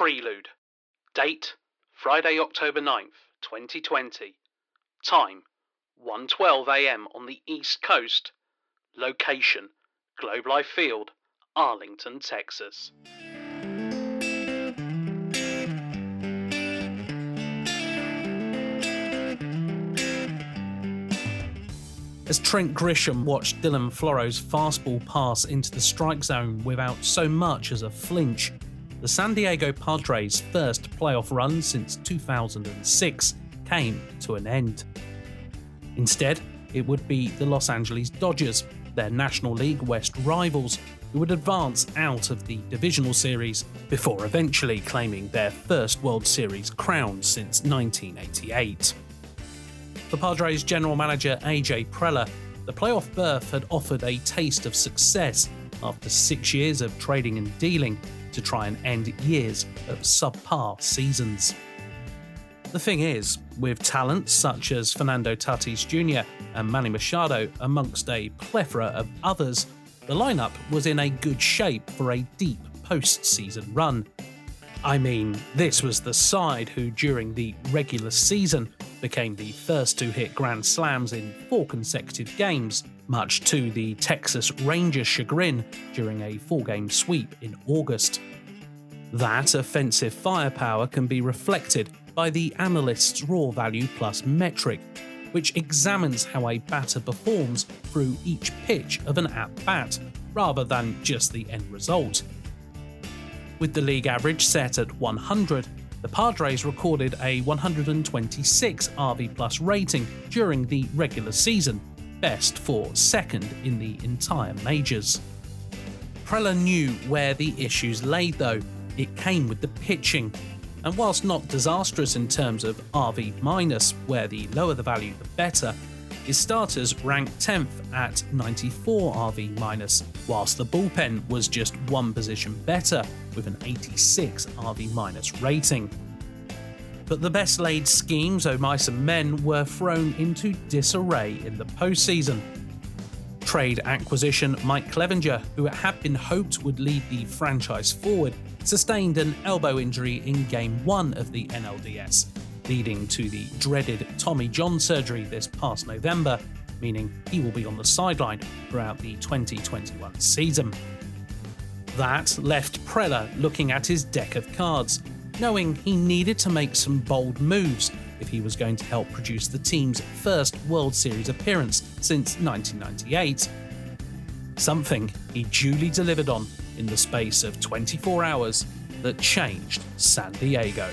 Prelude. Date Friday, October 9th, 2020. Time 1:12 a.m. on the East Coast. Location Globe Life Field, Arlington, Texas. As Trent Grisham watched Dylan Floro's fastball pass into the strike zone without so much as a flinch, the San Diego Padres' first playoff run since 2006 came to an end. Instead, it would be the Los Angeles Dodgers, their National League West rivals, who would advance out of the divisional series before eventually claiming their first World Series crown since 1988. For Padres general manager AJ Preller, the playoff berth had offered a taste of success after six years of trading and dealing to try and end years of subpar seasons. The thing is, with talents such as Fernando Tatis Jr. and Manny Machado amongst a plethora of others, the lineup was in a good shape for a deep postseason run. I mean, this was the side who, during the regular season, became the first to hit Grand Slams in four consecutive games, much to the Texas Rangers' chagrin during a four game sweep in August. That offensive firepower can be reflected by the analyst's raw value plus metric, which examines how a batter performs through each pitch of an at bat, rather than just the end result. With the league average set at 100, the Padres recorded a 126 RV plus rating during the regular season, best for second in the entire majors. Preller knew where the issues lay though, it came with the pitching. And whilst not disastrous in terms of RV minus, where the lower the value the better, his starters ranked 10th at 94 RV minus, whilst the bullpen was just one position better with an 86 RV minus rating. But the best laid schemes of mice and men were thrown into disarray in the postseason. Trade acquisition Mike Clevinger, who it had been hoped would lead the franchise forward, sustained an elbow injury in Game 1 of the NLDS, leading to the dreaded Tommy John surgery this past November, meaning he will be on the sideline throughout the 2021 season. That left Preller looking at his deck of cards, knowing he needed to make some bold moves if he was going to help produce the team's first World Series appearance since 1998. Something he duly delivered on in the space of 24 hours that changed San Diego.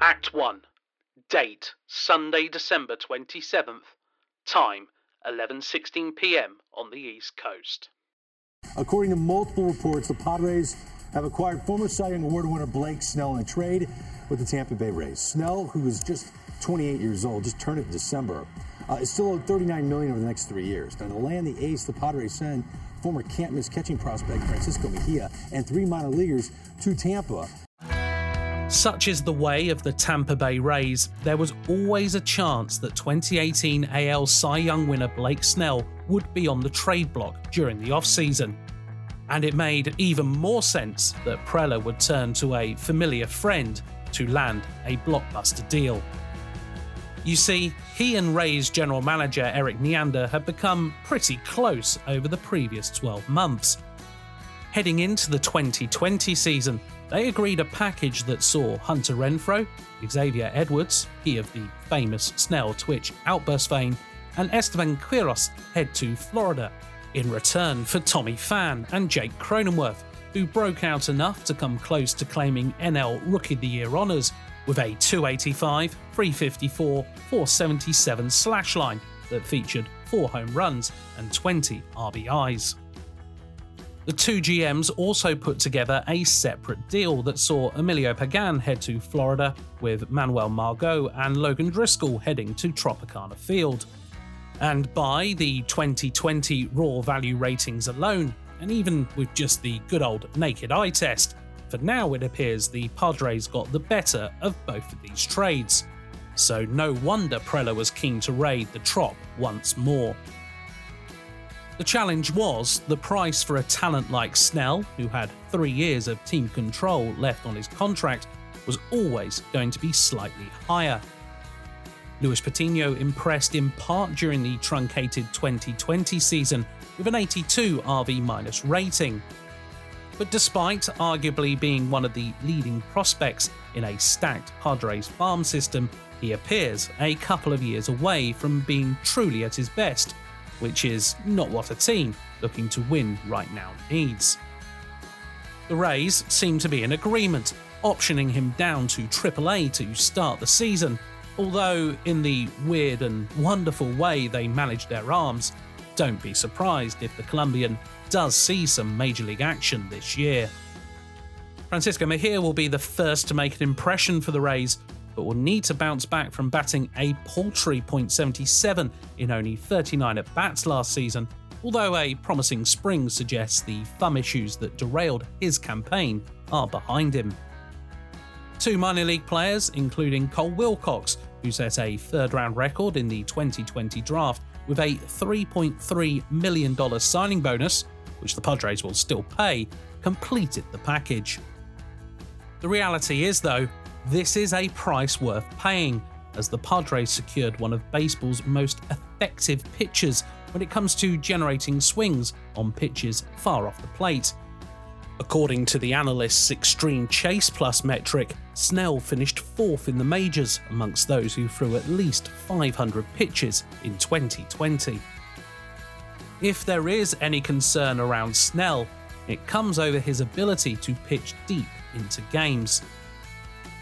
Act 1. Date Sunday, December 27th. Time 11:16 p.m. on the East Coast. According to multiple reports, the Padres have acquired former Cy Young Award winner Blake Snell in a trade with the Tampa Bay Rays. Snell, who is just 28 years old, just turned it in December, uh, is still owed 39 million over the next three years. Now, to land the ace, the Padres send former can't miss catching prospect Francisco Mejia and three minor leaguers to Tampa. Such is the way of the Tampa Bay Rays, there was always a chance that 2018 AL Cy Young winner Blake Snell would be on the trade block during the offseason. And it made even more sense that Preller would turn to a familiar friend to land a blockbuster deal. You see, he and Rays general manager Erik Neander had become pretty close over the previous 12 months. Heading into the 2020 season, they agreed a package that saw Hunter Renfroe, Xavier Edwards, he of the famous Snell Twitch outburst fame, and Esteban Quiroz head to Florida in return for Tommy Pham and Jake Cronenworth, who broke out enough to come close to claiming NL Rookie of the Year honours with a 285, 354, 477 slash line that featured 4 home runs and 20 RBIs. The two GMs also put together a separate deal that saw Emilio Pagan head to Florida, with Manuel Margot and Logan Driscoll heading to Tropicana Field. And by the 2020 raw value ratings alone, and even with just the good old naked eye test, for now, it appears the Padres got the better of both of these trades. So no wonder Preller was keen to raid the Trop once more. The challenge was the price for a talent like Snell, who had three years of team control left on his contract, was always going to be slightly higher. Luis Patino impressed in part during the truncated 2020 season with an 82 RV minus rating. But despite arguably being one of the leading prospects in a stacked Padres farm system, he appears a couple of years away from being truly at his best, which is not what a team looking to win right now needs. The Rays seem to be in agreement, optioning him down to AAA to start the season, although in the weird and wonderful way they manage their arms, don't be surprised if the Colombian does see some Major League action this year. Francisco Mejia will be the first to make an impression for the Rays, but will need to bounce back from batting a paltry .77 in only 39 at bats last season, although a promising spring suggests the thumb issues that derailed his campaign are behind him. Two minor league players, including Cole Wilcox, who set a third round record in the 2020 draft with a $3.3 million signing bonus, which the Padres will still pay, completed the package. The reality is, though, this is a price worth paying, as the Padres secured one of baseball's most effective pitchers when it comes to generating swings on pitches far off the plate. According to the analyst's Extreme Chase Plus metric, Snell finished fourth in the majors amongst those who threw at least 500 pitches in 2020. If there is any concern around Snell, it comes over his ability to pitch deep into games.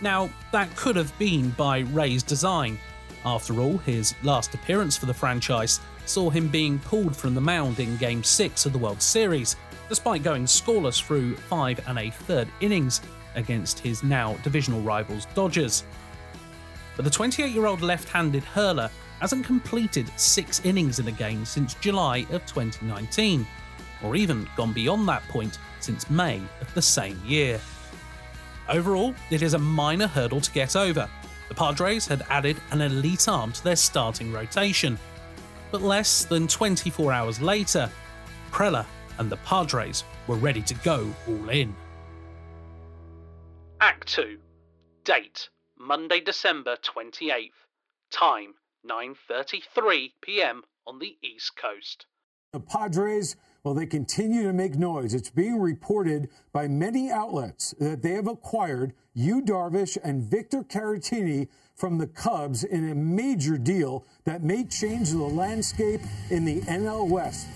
Now, that could have been by Ray's design. After all, his last appearance for the franchise saw him being pulled from the mound in Game 6 of the World Series despite going scoreless through five and a third innings against his now divisional rivals Dodgers. But the 28 year old left handed hurler hasn't completed six innings in a game since July of 2019, or even gone beyond that point since May of the same year. Overall, it is a minor hurdle to get over. The Padres had added an elite arm to their starting rotation. But less than 24 hours later, Preller and the Padres were ready to go all in. Act 2 Date Monday, December 28th. Time 9:33 p.m. on the East Coast. The Padres, well, they continue to make noise. It's being reported by many outlets that they have acquired Yu Darvish and Victor Caratini from the Cubs in a major deal that may change the landscape in the NL West.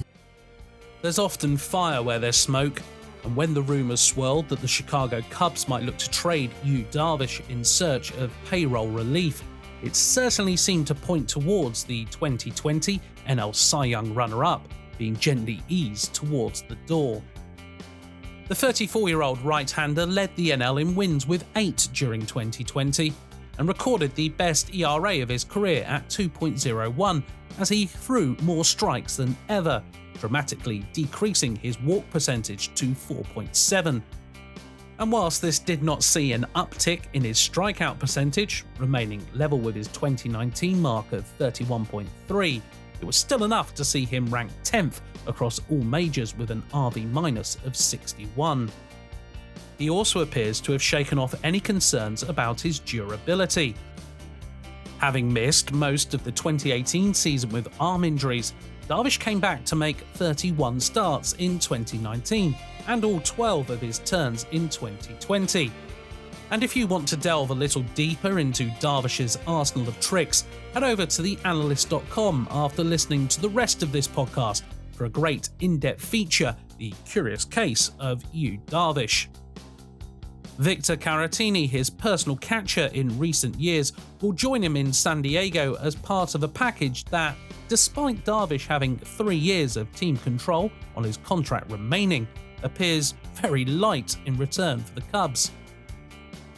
There's often fire where there's smoke, and when the rumours swirled that the Chicago Cubs might look to trade Yu Darvish in search of payroll relief, it certainly seemed to point towards the 2020 NL Cy Young runner up being gently eased towards the door. The 34 year old right hander led the NL in wins with 8 during 2020 and recorded the best ERA of his career at 2.01 as he threw more strikes than ever dramatically decreasing his walk percentage to 4.7. And whilst this did not see an uptick in his strikeout percentage, remaining level with his 2019 mark of 31.3, it was still enough to see him ranked 10th across all majors with an RV minus of 61. He also appears to have shaken off any concerns about his durability. Having missed most of the 2018 season with arm injuries, Darvish came back to make 31 starts in 2019 and all 12 of his turns in 2020. And if you want to delve a little deeper into Darvish's arsenal of tricks, head over to theanalyst.com after listening to the rest of this podcast for a great in depth feature The Curious Case of Yu Darvish. Victor Caratini, his personal catcher in recent years, will join him in San Diego as part of a package that, despite Darvish having three years of team control on his contract remaining, appears very light in return for the Cubs.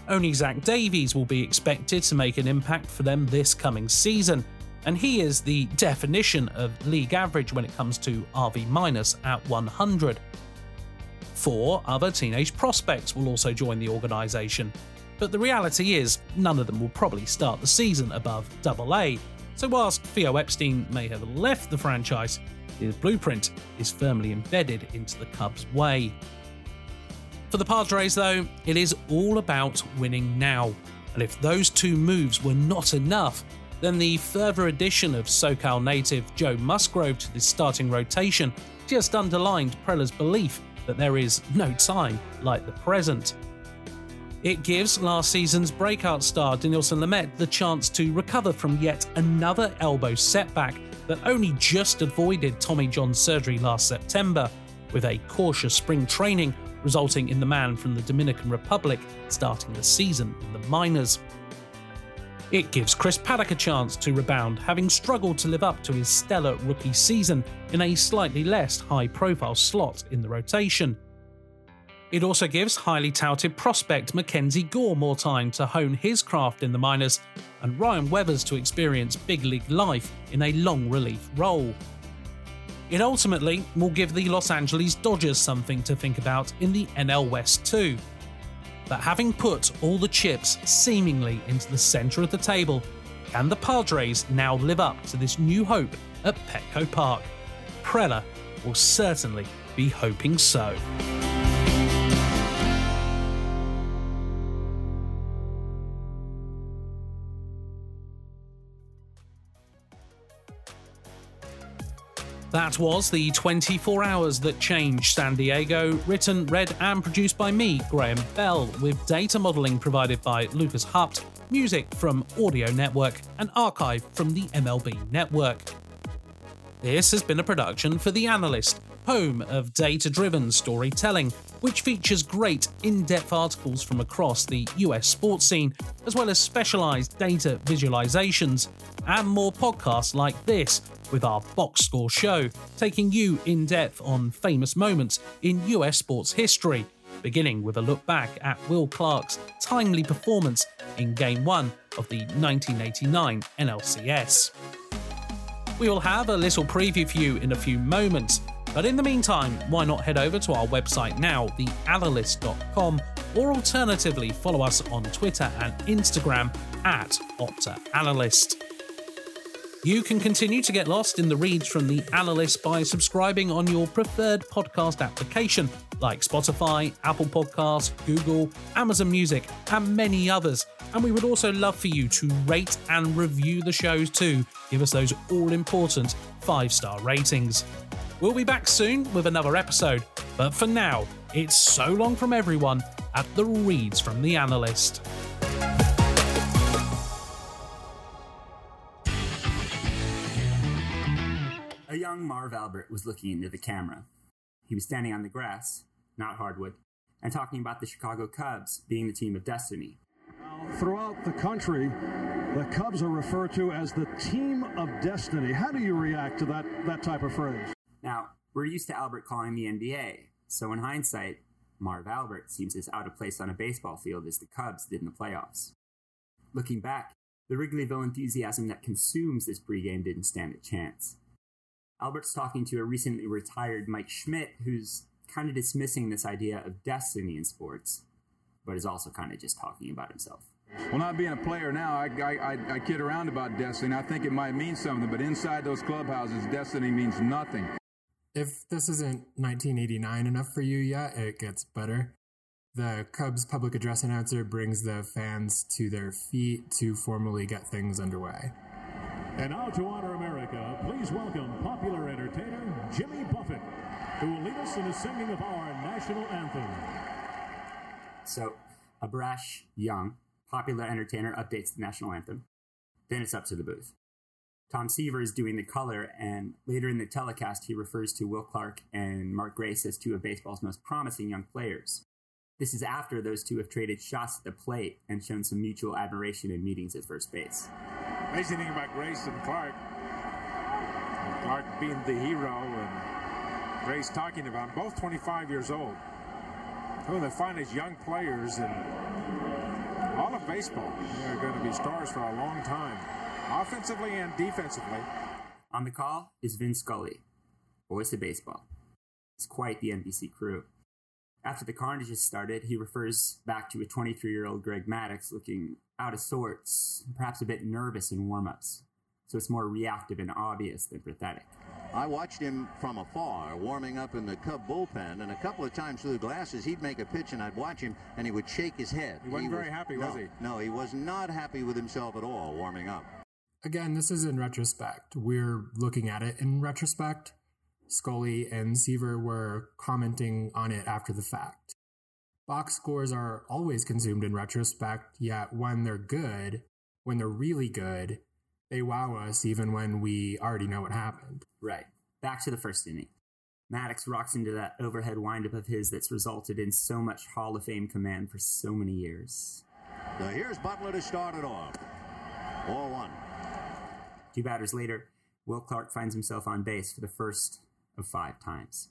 Only Zach Davies will be expected to make an impact for them this coming season, and he is the definition of league average when it comes to RV minus at 100. Four other teenage prospects will also join the organisation, but the reality is none of them will probably start the season above AA. So whilst Theo Epstein may have left the franchise, His blueprint is firmly embedded into the Cubs' way. For the Padres, though, it is all about winning now. And if those two moves were not enough, then the further addition of SoCal native Joe Musgrove to the starting rotation just underlined Preller's belief that there is no time like the present. It gives last season's breakout star Dinelson Lamet the chance to recover from yet another elbow setback that only just avoided Tommy John surgery last September, with a cautious spring training resulting in the man from the Dominican Republic starting the season in the minors. It gives Chris Paddack a chance to rebound, having struggled to live up to his stellar rookie season in a slightly less high profile slot in the rotation. It also gives highly touted prospect Mackenzie Gore more time to hone his craft in the minors, and Ryan Weathers to experience big league life in a long relief role. It ultimately will give the Los Angeles Dodgers something to think about in the NL West too. But having put all the chips seemingly into the centre of the table, can the Padres now live up to this new hope at Petco Park? Preller will certainly be hoping so. That was the 24 Hours That Changed San Diego, written, read, and produced by me, Graham Bell, with data modeling provided by Lucas Hupt, music from Audio Network, and archive from the MLB Network. This has been a production for The Analyst, home of data driven storytelling, which features great in depth articles from across the US sports scene, as well as specialised data visualizations, and more podcasts like this with our box score show, taking you in depth on famous moments in US sports history, beginning with a look back at Will Clark's timely performance in Game 1 of the 1989 NLCS. We will have a little preview for you in a few moments, but in the meantime, why not head over to our website now, theanalyst.com, or alternatively follow us on Twitter and Instagram at OptaAnalyst. You can continue to get lost in the reads from the analyst by subscribing on your preferred podcast application like Spotify, Apple Podcasts, Google, Amazon Music, and many others. And we would also love for you to rate and review the shows too. Give us those all important five star ratings. We'll be back soon with another episode, but for now, it's so long from everyone at the Reads from the Analyst. A young Marv Albert was looking into the camera. He was standing on the grass, not hardwood, and talking about the Chicago Cubs being the team of destiny. Throughout the country, the Cubs are referred to as the team of destiny. How do you react to that, that type of phrase? Now, we're used to Albert calling the NBA, so in hindsight, Marv Albert seems as out of place on a baseball field as the Cubs did in the playoffs. Looking back, the Wrigleyville enthusiasm that consumes this pregame didn't stand a chance. Albert's talking to a recently retired Mike Schmidt, who's kind of dismissing this idea of destiny in sports, but is also kind of just talking about himself. Well, not being a player now, I, I, I, kid around about destiny. I think it might mean something, but inside those clubhouses, destiny means nothing. If this isn't 1989 enough for you yet, it gets better. The Cubs public address announcer brings the fans to their feet to formally get things underway. And now to honor America, please welcome popular entertainer Jimmy Buffett, who will lead us in the singing of our national anthem. So, a brash, young, popular entertainer updates the national anthem. Then it's up to the booth. Tom Seaver is doing the color, and later in the telecast, he refers to Will Clark and Mark Grace as two of baseball's most promising young players. This is after those two have traded shots at the plate and shown some mutual admiration in meetings at first base. Amazing thing about Grace and Clark, and Clark being the hero and Grace talking about both 25 years old. One of the finest young players in all of baseball. They're going to be stars for a long time, offensively and defensively. On the call is Vin Scully, voice of baseball. It's quite the NBC crew. After the carnage started, he refers back to a 23 year old Greg Maddux looking out of sorts, perhaps a bit nervous in warm ups. so it's more reactive and obvious than pathetic. I watched him from afar, warming up in the Cub bullpen, and a couple of times through the glasses, he'd make a pitch, and I'd watch him, and he would shake his head. He wasn't very happy, no, was he? No, he was not happy with himself at all, warming up. Again, this is in retrospect. We're looking at it in retrospect. Scully and Seaver were commenting on it after the fact. Box scores are always consumed in retrospect, yet when they're good, when they're really good, they wow us even when we already know what happened. Right. Back to the first inning. Maddux rocks into that overhead windup of his that's resulted in so much Hall of Fame command for so many years. Now here's Butler to start it off. 4 1. Two batters later, Will Clark finds himself on base for the first of five times.